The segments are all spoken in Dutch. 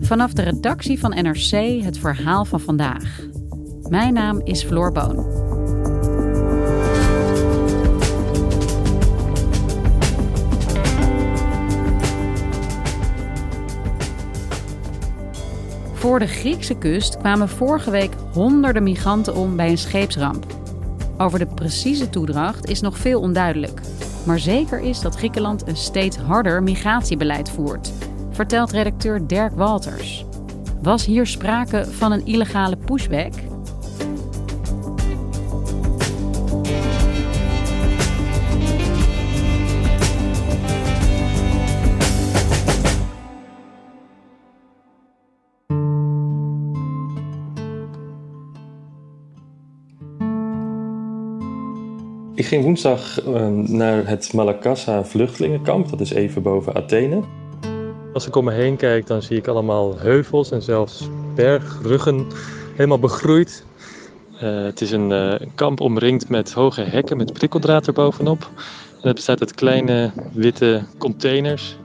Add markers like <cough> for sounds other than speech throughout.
Vanaf de redactie van NRC het verhaal van vandaag. Mijn naam is Floor Boon. Voor de Griekse kust kwamen vorige week honderden migranten om bij een scheepsramp. Over de precieze toedracht is nog veel onduidelijk. Maar zeker is dat Griekenland een steeds harder migratiebeleid voert, vertelt redacteur Dirk Walters. Was hier sprake van een illegale pushback? Ik ging woensdag ehm, naar het Malakassa vluchtelingenkamp, dat is even boven Athene. Als ik om me heen kijk, dan zie ik allemaal heuvels en zelfs bergruggen helemaal begroeid. Uh, het is een uh, kamp omringd met hoge hekken met prikkeldraad erbovenop. En het bestaat uit kleine witte containers.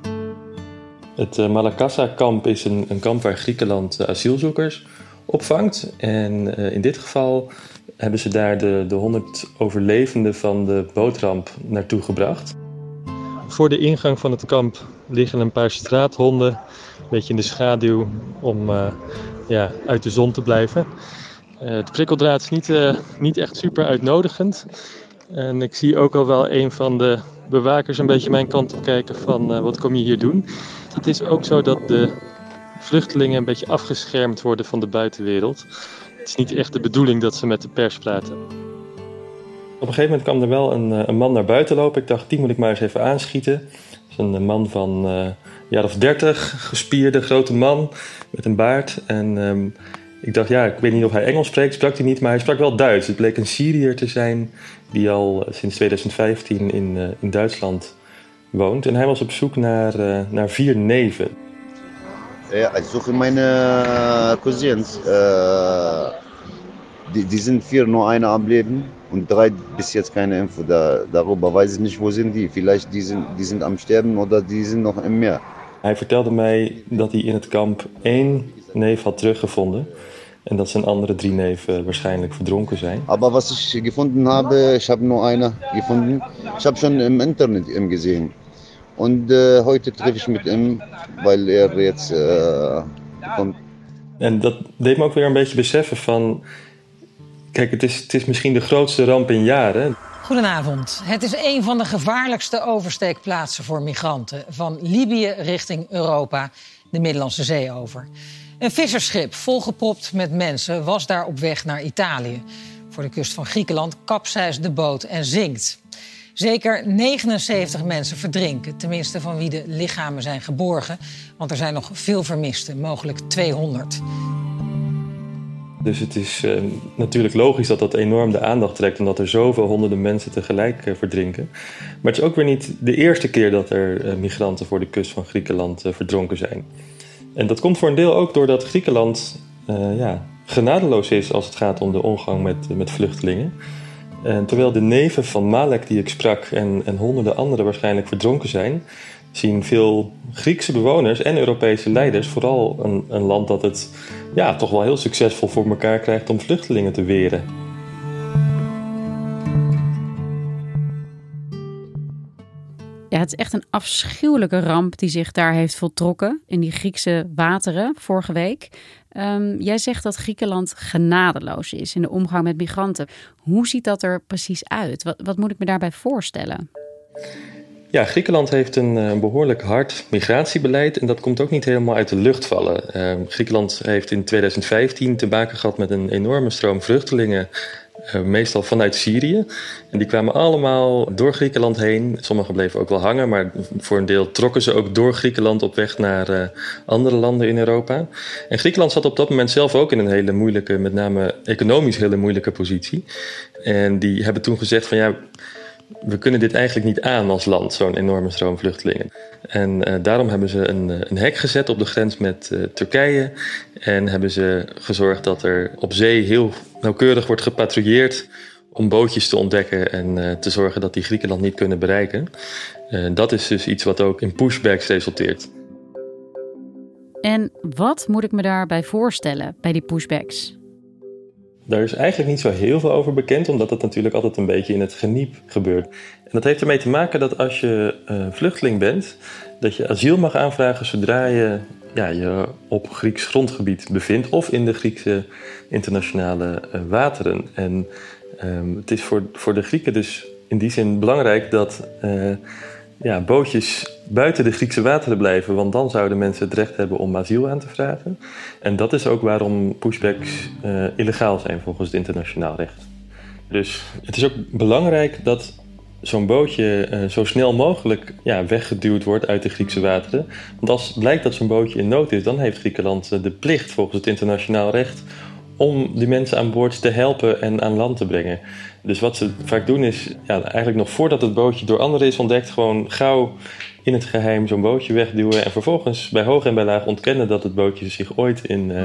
Het uh, Malakassa-kamp is een, een, kamp waar Griekenland asielzoekers opvangt. En in dit geval hebben ze daar de, de 100 overlevenden van de bootramp naartoe gebracht. Voor de ingang van het kamp liggen een paar straathonden, een beetje in de schaduw om uh, ja, uit de zon te blijven. Uh, het prikkeldraad is niet, uh, niet echt super uitnodigend. En ik zie ook al wel een van de bewakers een beetje mijn kant op kijken van wat kom je hier doen. Het is ook zo dat de vluchtelingen een beetje afgeschermd worden van de buitenwereld. Het is niet echt de bedoeling dat ze met de pers praten. Op een gegeven moment kwam er wel een, een man naar buiten lopen. Ik dacht, die moet ik maar eens even aanschieten. Dat is een man van een jaar of dertig, gespierde, grote man met een baard. En um, ik dacht, ja, ik weet niet of hij Engels spreekt, sprak hij niet, maar hij sprak wel Duits. Het bleek een Syriër te zijn die al sinds 2015 in, in Duitsland woont. En hij was op zoek naar, naar vier neven. Ja, ich suche meine Cousins. Die, die, sind vier, nur eine am Leben und drei bis jetzt keine Info. Da, darüber weiß ich nicht, wo sind die. Vielleicht die sind, die sind am Sterben oder die sind noch im Meer. Hij vertelde mij dat hij in het kamp één neef had teruggevonden. En dat zijn andere drie neven waarschijnlijk verdronken zijn. Aber was ich gefunden habe, ich habe nur eine gefunden. Ich habe schon im Internet ihm gesehen. Und äh, heute treffe ich mit ihm, weil er jetzt äh, kommt. En dat deed me ook weer een beetje beseffen van... Kijk, het is, is misschien de grootste ramp in jaren. Goedenavond. Het is een van de gevaarlijkste oversteekplaatsen voor migranten. Van Libië richting Europa, de Middellandse Zee over. Een visserschip volgepropt met mensen was daar op weg naar Italië. Voor de kust van Griekenland kapseist de boot en zinkt. Zeker 79 mensen verdrinken, tenminste van wie de lichamen zijn geborgen. Want er zijn nog veel vermisten, mogelijk 200. Dus het is uh, natuurlijk logisch dat dat enorm de aandacht trekt, omdat er zoveel honderden mensen tegelijk uh, verdrinken. Maar het is ook weer niet de eerste keer dat er uh, migranten voor de kust van Griekenland verdronken zijn. En dat komt voor een deel ook doordat Griekenland ja, genadeloos is als het gaat om de omgang met, met vluchtelingen. En terwijl de neven van Malek die ik sprak en, en honderden anderen waarschijnlijk verdronken zijn, zien veel Griekse bewoners en Europese leiders vooral een, land dat het ja, toch wel heel succesvol voor elkaar krijgt om vluchtelingen te weren. Ja, het is echt een afschuwelijke ramp die zich daar heeft voltrokken in die Griekse wateren vorige week. Um, jij zegt dat Griekenland genadeloos is in de omgang met migranten. Hoe ziet dat er precies uit? Wat, wat moet ik me daarbij voorstellen? Ja, Griekenland heeft een uh, behoorlijk hard migratiebeleid en dat komt ook niet helemaal uit de lucht vallen. Uh, Griekenland heeft in 2015 te maken gehad met een enorme stroom vluchtelingen uh, meestal vanuit Syrië. En die kwamen allemaal door Griekenland heen. Sommigen bleven ook wel hangen, maar voor een deel trokken ze ook door Griekenland op weg naar uh, andere landen in Europa. En Griekenland zat op dat moment zelf ook in een hele moeilijke, met name economisch hele moeilijke positie. En die hebben toen gezegd van ja, we kunnen dit eigenlijk niet aan als land, zo'n enorme stroom vluchtelingen. En uh, daarom hebben ze een, een, hek gezet op de grens met uh, Turkije. En hebben ze gezorgd dat er op zee heel nauwkeurig wordt gepatrouilleerd om bootjes te ontdekken en te zorgen dat die Griekenland niet kunnen bereiken. dat is dus iets wat ook in pushbacks resulteert. En wat moet ik me daarbij voorstellen bij die pushbacks? Daar is eigenlijk niet zo heel veel over bekend, omdat het natuurlijk altijd een beetje in het geniep gebeurt. En dat heeft ermee te maken dat als je uh, vluchteling bent, dat je asiel mag aanvragen zodra je ja, je op Grieks grondgebied bevindt of in de Griekse internationale uh, wateren. En um, het is voor, voor de Grieken dus in die zin belangrijk dat uh, ja, bootjes buiten de Griekse wateren blijven, want dan zouden mensen het recht hebben om asiel aan te vragen. En dat is ook waarom pushbacks uh, illegaal zijn volgens het internationaal recht. Dus het is ook belangrijk dat zo'n bootje uh, zo snel mogelijk ja, weggeduwd wordt uit de Griekse wateren. Want als blijkt dat zo'n bootje in nood is, dan heeft Griekenland de plicht volgens het internationaal recht om die mensen aan boord te helpen en aan land te brengen. Dus wat ze vaak doen is, ja, eigenlijk nog voordat het bootje door anderen is ontdekt, gewoon gauw in het geheim zo'n bootje wegduwen en vervolgens bij hoog en bij laag ontkennen dat het bootje zich ooit in, uh,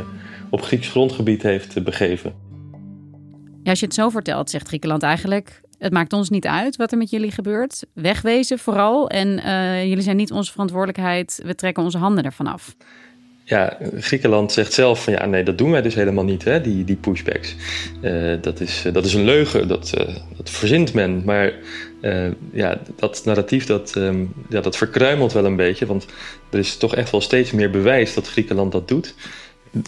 op Grieks grondgebied heeft begeven. Ja, als je het zo vertelt, zegt Griekenland eigenlijk: het maakt ons niet uit wat er met jullie gebeurt. Wegwezen vooral. En uh, jullie zijn niet onze verantwoordelijkheid. We trekken onze handen ervan af ja, Griekenland zegt zelf van ja, nee, dat doen wij dus helemaal niet, hè, die, die pushbacks. Uh, dat, is, dat is een leugen, dat, uh, dat verzint men. Maar ja, dat narratief dat, um, ja, dat verkruimelt wel een beetje, want er is toch echt wel steeds meer bewijs dat Griekenland dat doet.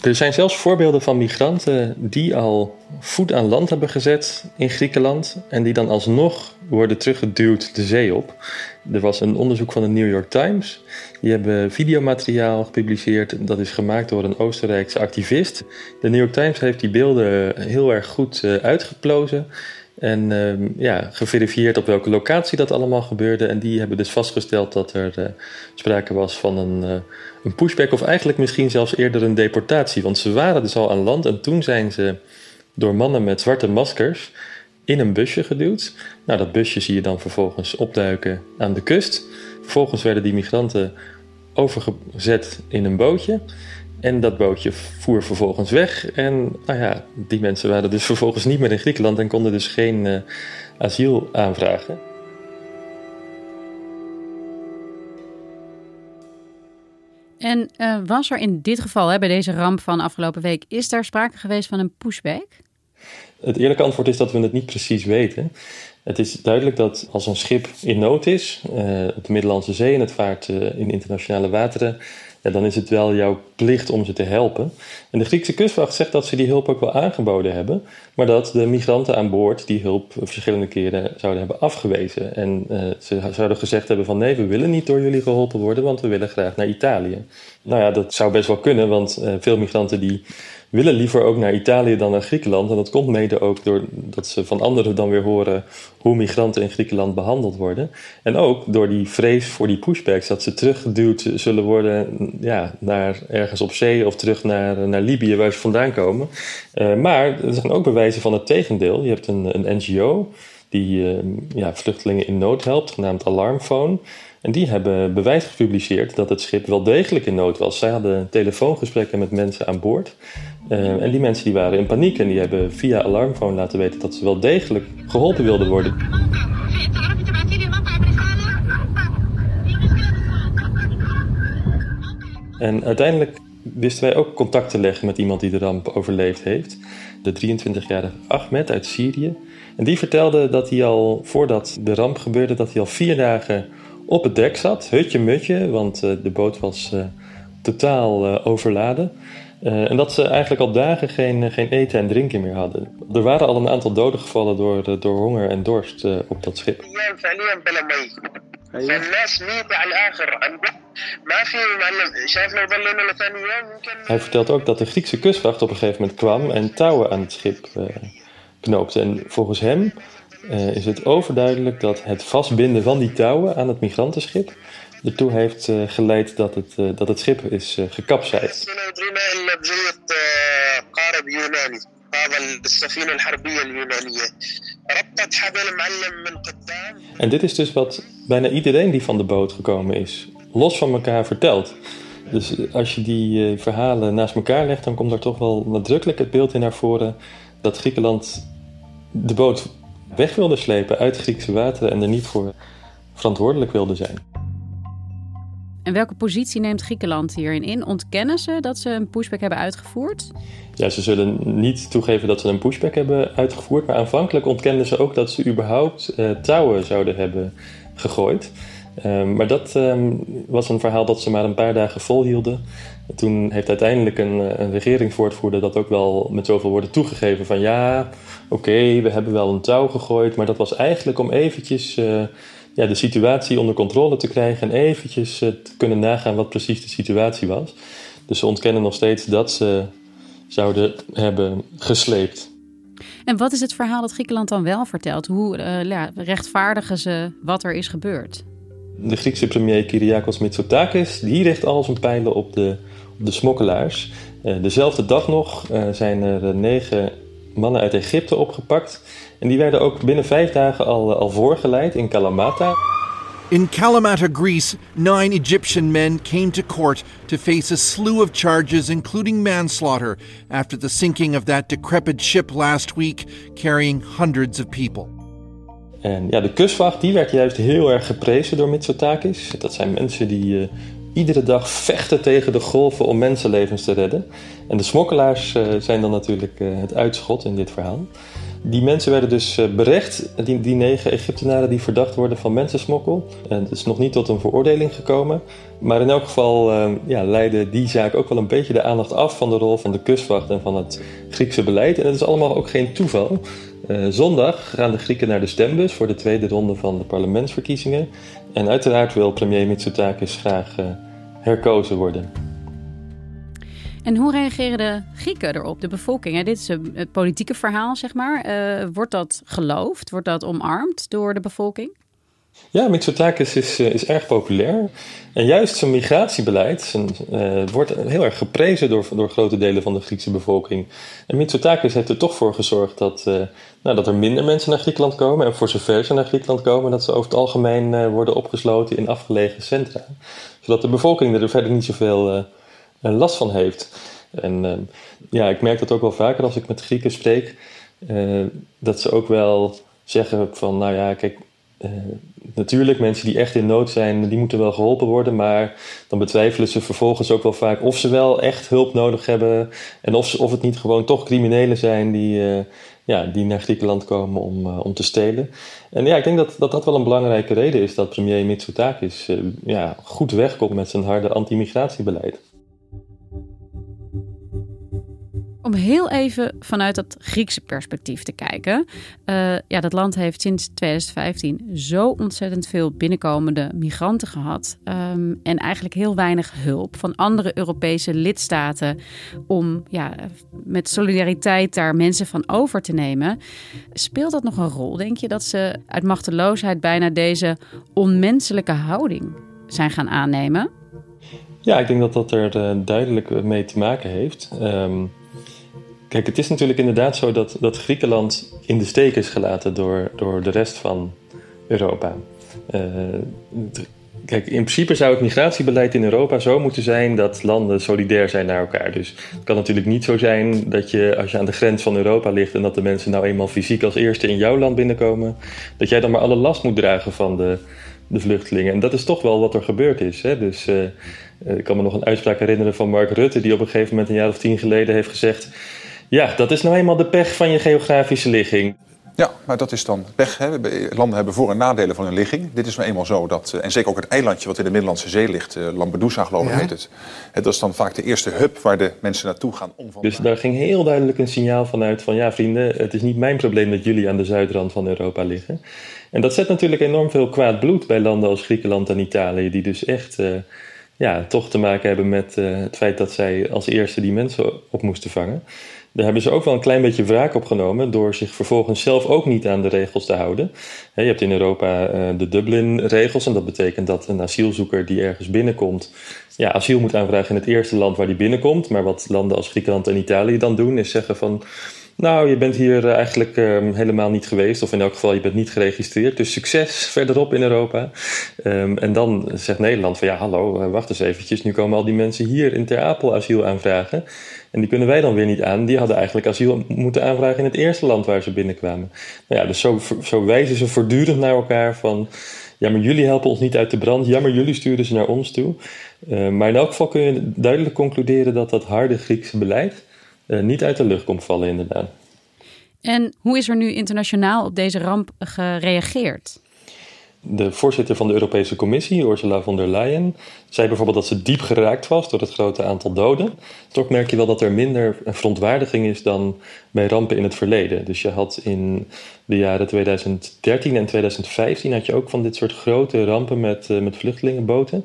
Er zijn zelfs voorbeelden van migranten die al voet aan land hebben gezet in Griekenland en die dan alsnog worden teruggeduwd de zee op. Er was een onderzoek van de New York Times. Die hebben videomateriaal gepubliceerd. Dat is gemaakt door een Oostenrijkse activist. De New York Times heeft die beelden heel erg goed uh, uitgeplozen. En uh, ja, geverifieerd op welke locatie dat allemaal gebeurde. En die hebben dus vastgesteld dat er uh, sprake was van een, een pushback, of eigenlijk misschien zelfs eerder een deportatie. Want ze waren dus al aan land en toen zijn ze door mannen met zwarte maskers in een busje geduwd. Nou, dat busje zie je dan vervolgens opduiken aan de kust. Vervolgens werden die migranten overgezet in een bootje. En dat bootje voer vervolgens weg. En nou ja, die mensen waren dus <laughs> vervolgens niet meer in Griekenland en konden dus geen uh, asiel aanvragen. En uh, was er in dit geval, hè, bij deze ramp van afgelopen week, is daar sprake geweest van een pushback? Het eerlijke antwoord is dat we het niet precies weten. Het is duidelijk dat als een schip in nood is, uh, op de Middellandse Zee en het vaart uh, in internationale wateren, ja, dan is het wel jouw plicht om ze te helpen. En de Griekse kustwacht zegt dat ze die hulp ook wel aangeboden hebben, maar dat de migranten aan boord die hulp verschillende keren zouden hebben afgewezen. En uh, ze zouden gezegd hebben van nee, we willen niet door jullie geholpen worden, want we willen graag naar Italië. Nou ja, dat zou best wel kunnen, want veel migranten die willen liever ook naar Italië dan naar Griekenland. En dat komt mede ook doordat ze van anderen dan weer horen hoe migranten in Griekenland behandeld worden. En ook door die vrees voor die pushbacks, dat ze teruggeduwd zullen worden ja, naar ergens op zee of terug naar, naar Libië waar ze vandaan komen. Uh, maar er zijn ook bewijzen van het tegendeel. Je hebt een, een NGO die uh, ja, vluchtelingen in nood helpt, genaamd Alarmphone. En die hebben bewijs gepubliceerd dat het schip wel degelijk in nood was. Zij hadden telefoongesprekken met mensen aan boord. Uh, en die mensen die waren in paniek en die hebben via alarmfoon laten weten dat ze wel degelijk geholpen wilden worden. En uiteindelijk wisten wij ook contact te leggen met iemand die de ramp overleefd heeft. De 23-jarige Ahmed uit Syrië. En die vertelde dat hij al voordat de ramp gebeurde, dat hij al vier dagen op het dek zat, hutje mutje, want uh, de boot was uh, totaal overladen. En dat ze eigenlijk al dagen geen, geen eten en drinken meer hadden. Er waren al een aantal doden gevallen door, door honger en dorst op dat schip. Hij vertelt ook dat de Griekse kustwacht op een gegeven moment kwam en touwen aan het schip knoopte. En volgens hem is het overduidelijk dat het vastbinden van die touwen aan het migrantenschip ertoe heeft geleid dat het, dat het schip is gekapseist. En dit is dus wat bijna iedereen die van de boot gekomen is, los van elkaar vertelt. Dus als je die eh, verhalen naast elkaar legt, dan komt er toch wel nadrukkelijk het beeld in naar voren dat Griekenland de boot weg wilde slepen uit Griekse wateren en er niet voor verantwoordelijk wilde zijn. En welke positie neemt Griekenland hierin in? Ontkennen ze dat ze een pushback hebben uitgevoerd? Ja, ze zullen niet toegeven dat ze een pushback hebben uitgevoerd. Maar aanvankelijk ontkenden ze ook dat ze überhaupt uh, touwen zouden hebben gegooid. Um, maar dat um, was een verhaal dat ze maar een paar dagen volhielden. Toen heeft uiteindelijk een, eh, een regeringswoordvoerder dat ook wel met zoveel woorden toegegeven van ja, oké, we hebben wel een touw gegooid, maar dat was eigenlijk om eventjes uh, ja, de situatie onder controle te krijgen en eventjes uh, te kunnen nagaan wat precies de situatie was. Dus ze ontkennen nog steeds dat ze zouden hebben gesleept. En wat is het verhaal dat Griekenland dan wel vertelt? Hoe uh, ja, rechtvaardigen ze wat er is gebeurd? De Griekse premier Kyriakos Mitsotakis die richt al zijn pijlen op de, op de smokkelaars. Uh, dezelfde dag nog uh, zijn er negen mannen uit Egypte opgepakt. En die werden ook binnen vijf dagen al, al voorgeleid in Kalamata. In Kalamata, Greece, nine Egyptian men came to court to face a slew of charges, including manslaughter, after the sinking of that decrepit ship last week carrying hundreds of people. En ja, de kustwacht die werd juist heel erg geprezen door Mitsotakis. Dat zijn mensen die uh, iedere dag vechten tegen de golven om mensenlevens te redden. En de smokkelaars uh, zijn dan natuurlijk uh, het uitschot in dit verhaal. Die mensen werden dus berecht, die, die negen Egyptenaren die verdacht worden van mensensmokkel. En het is nog niet tot een veroordeling gekomen. Maar in elk geval ja, leidde die zaak ook wel een beetje de aandacht af van de rol van de kustwacht en van het Griekse beleid. En het is allemaal ook geen toeval. Uh, zondag gaan de Grieken naar de stembus voor de tweede ronde van de parlementsverkiezingen. En uiteraard wil premier Mitsotakis graag uh, herkozen worden. En hoe reageren de Grieken erop, de bevolking? Dit is het politieke verhaal, zeg maar. Uh, wordt dat geloofd? Wordt dat omarmd door de bevolking? Ja, Mitsotakis is, is erg populair. En juist zijn migratiebeleid uh, wordt heel erg geprezen door, door grote delen van de Griekse bevolking. En Mitsotakis heeft er toch voor gezorgd dat, nou, dat er minder mensen naar Griekenland komen. En voor zover ze naar Griekenland komen, dat ze over het algemeen worden opgesloten in afgelegen centra. Zodat de bevolking er verder niet zoveel last van heeft. En ja, ik merk dat ook wel vaker als ik met Grieken spreek. dat ze ook wel zeggen van, nou ja, kijk, uh, natuurlijk, mensen die echt in nood zijn, die moeten wel geholpen worden. Maar dan betwijfelen ze vervolgens ook wel vaak of ze wel echt hulp nodig hebben. En of, ze, of het niet gewoon toch criminelen zijn die, uh, ja, die naar Griekenland komen om, om te stelen. En ja, ik denk dat, dat dat wel een belangrijke reden is dat premier Mitsotakis ja, goed wegkomt met zijn harde anti-migratiebeleid. Om heel even vanuit dat Griekse perspectief te kijken. Uh, ja, dat land heeft sinds 2015 zo ontzettend veel binnenkomende migranten gehad. Um, en eigenlijk heel weinig hulp van andere Europese lidstaten om ja, met solidariteit daar mensen van over te nemen. Speelt dat nog een rol, denk je, dat ze uit machteloosheid bijna deze onmenselijke houding zijn gaan aannemen? Ja, ik denk dat dat er uh, duidelijk mee te maken heeft. Um, Kijk, het is natuurlijk inderdaad zo dat, dat Griekenland in de steek is gelaten door, door de rest van Europa. Uh, kijk, in principe zou het migratiebeleid in Europa zo moeten zijn dat landen solidair zijn naar elkaar. Dus het kan natuurlijk niet zo zijn dat je, als je aan de grens van Europa ligt en dat de mensen nou eenmaal fysiek als eerste in jouw land binnenkomen, dat jij dan maar alle last moet dragen van de, de vluchtelingen. En dat is toch wel wat er gebeurd is. Hè? Dus uh, ik kan me nog een uitspraak herinneren van Mark Rutte, die op een gegeven moment een jaar of tien geleden heeft gezegd. Ja, dat is nou eenmaal de pech van je geografische ligging. Ja, maar dat is dan pech. Hè. Landen hebben voor- en nadelen van hun ligging. Dit is nou eenmaal zo dat, eh, en zeker ook het eilandje wat in de Middellandse Zee ligt, eh, Lampedusa geloof ik ja. heet het. Dat is dan vaak de eerste hub waar de mensen naartoe gaan om van. Dus daar ging heel duidelijk een signaal vanuit van ja vrienden, het is niet mijn probleem dat jullie aan de zuidrand van Europa liggen. En dat zet natuurlijk enorm veel kwaad bloed bij landen als Griekenland en Italië, die dus echt uh, ja, toch te maken hebben met uh, het feit dat zij als eerste die mensen op moesten vangen. Daar hebben ze ook wel een klein beetje wraak op genomen door zich vervolgens zelf ook niet aan de regels te houden. Je hebt in Europa eh, de Dublin-regels en dat betekent dat een asielzoeker die ergens binnenkomt, ja, asiel moet aanvragen in het eerste land waar die binnenkomt. Maar wat landen als Griekenland en Italië dan doen, is zeggen van nou, je bent hier eh, eigenlijk um, helemaal niet geweest, of in elk geval je bent niet geregistreerd. Dus succes verderop in Europa. Um, en dan zegt Nederland van ja, hallo, uh, wacht eens eventjes. Nu komen al die mensen hier in Ter Apel asiel aanvragen. En die kunnen wij dan weer niet aan. Die hadden eigenlijk asiel moeten aanvragen in het eerste land waar ze binnenkwamen. Nou ja, dus zo, zo wijzen ze voortdurend naar elkaar van... Ja, maar jullie helpen ons niet uit de brand. Jammer, jullie sturen ze naar ons toe. Uh, maar in elk geval kun je duidelijk concluderen dat dat harde Griekse beleid niet uit de lucht komt vallen, inderdaad. En hoe is er nu internationaal op deze ramp gereageerd? De voorzitter van de Europese Commissie, Ursula von der Leyen, zei bijvoorbeeld dat ze diep geraakt was door het grote aantal doden. Toch merk je wel dat er minder verontwaardiging is dan bij rampen in het verleden. Dus je had in de jaren 2013 en 2015 had je ook van dit soort grote rampen met, uh, met vluchtelingenboten.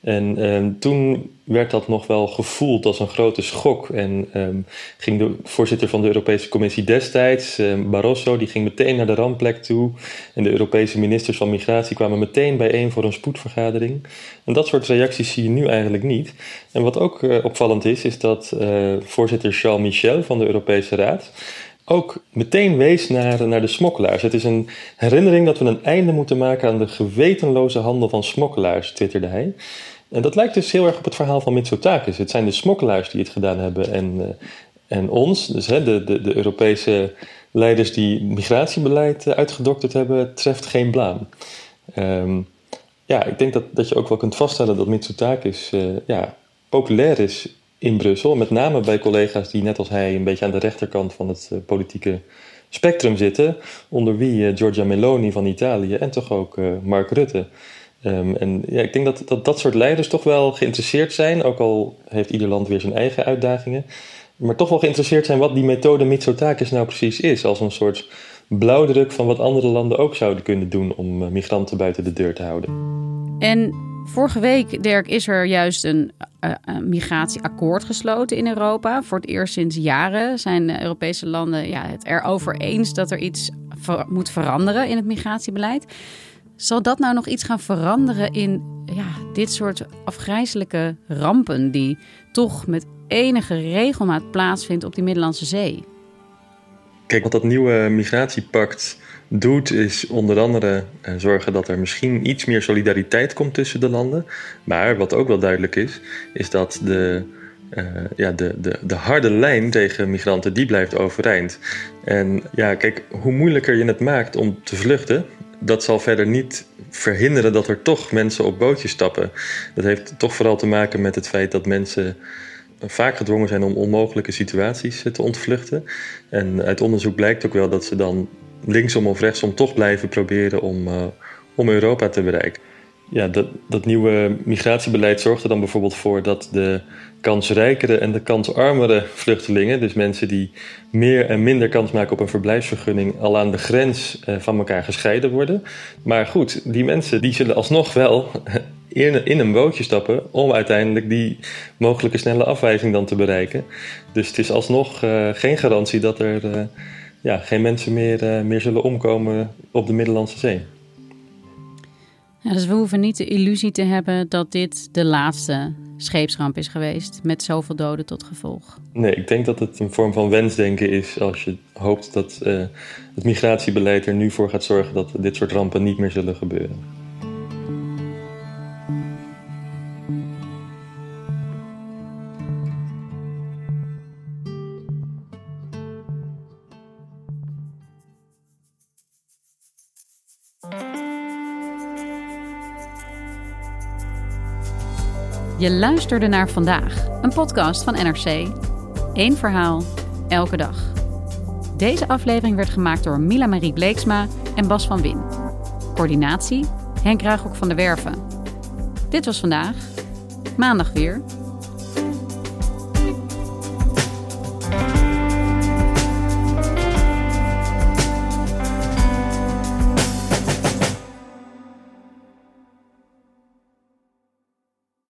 En um, toen werd dat nog wel gevoeld als een grote schok. En um, ging de voorzitter van de Europese Commissie destijds, um, Barroso, die ging meteen naar de rampplek toe. En de Europese ministers van Migratie kwamen meteen bijeen voor een spoedvergadering. En dat soort reacties zie je nu eigenlijk niet. En wat ook uh, opvallend is, is dat uh, voorzitter Charles Michel van de Europese Raad ook meteen wees naar, naar de smokkelaars. Het is een herinnering dat we een einde moeten maken aan de gewetenloze handel van smokkelaars, twitterde hij. En dat lijkt dus heel erg op het verhaal van Mitsotakis. Het zijn de smokkelaars die het gedaan hebben en, uh, en ons, dus hè, de, de, de Europese leiders die migratiebeleid uitgedokterd hebben, treft geen blaam. Um, ja, ik denk dat, dat je ook wel kunt vaststellen dat Mitsotakis uh, ja, populair is in Brussel. Met name bij collega's die net als hij een beetje aan de rechterkant van het uh, politieke spectrum zitten. Onder wie uh, Giorgia Meloni van Italië en toch ook uh, Mark Rutte. Um, en ja, ik denk dat, dat dat soort leiders toch wel geïnteresseerd zijn. Ook al heeft ieder land weer zijn eigen uitdagingen. Maar toch wel geïnteresseerd zijn wat die methode Mitsotakis nou precies is. Als een soort blauwdruk van wat andere landen ook zouden kunnen doen om migranten buiten de deur te houden. En Vorige week, Dirk, is er juist een, uh, een, migratieakkoord gesloten in Europa. Voor het eerst sinds jaren zijn de Europese landen ja, het erover eens dat er iets moet veranderen in het migratiebeleid. Zal dat nou nog iets gaan veranderen in ja, dit soort afgrijzelijke rampen die toch met enige regelmaat plaatsvindt op die Middellandse Zee? Kijk, wat dat nieuwe migratiepact doet, is onder andere uh, zorgen dat er misschien iets meer solidariteit komt tussen de landen. Maar wat ook wel duidelijk is, is dat de, uh, ja, de, de, de harde lijn tegen migranten, die blijft overeind. En ja, kijk, hoe moeilijker je het maakt om te vluchten, dat zal verder niet verhinderen dat er toch mensen op bootjes stappen. Dat heeft toch vooral te maken met het feit dat mensen vaak gedwongen zijn om onmogelijke situaties te ontvluchten. En uit onderzoek blijkt ook wel dat ze dan linksom of rechtsom toch blijven proberen om, uh, om Europa te bereiken. Ja, dat, dat nieuwe migratiebeleid zorgt er dan bijvoorbeeld voor dat de kansrijkere en de kansarmere vluchtelingen, dus mensen die meer en minder kans maken op een verblijfsvergunning, al aan de grens uh, van elkaar gescheiden worden. Maar goed, die mensen die zullen alsnog wel <laughs> in, een bootje stappen om uiteindelijk die mogelijke snelle afwijzing dan te bereiken. Dus het is alsnog uh, geen garantie dat er ja, geen mensen meer, uh, meer zullen omkomen op de Middellandse Zee. Ja, dus we hoeven niet de illusie te hebben dat dit de laatste scheepsramp is geweest met zoveel doden tot gevolg. Nee, ik denk dat het een vorm van wensdenken is als je hoopt dat uh, het migratiebeleid er nu voor gaat zorgen dat dit soort rampen niet meer zullen gebeuren. Je luisterde naar vandaag, een podcast van NRC. Eén verhaal, elke dag. Deze aflevering werd gemaakt door Mila Marie Bleeksma en Bas van Win. Coördinatie Henk Ruigrok van der Werven. Dit was vandaag. Maandag weer.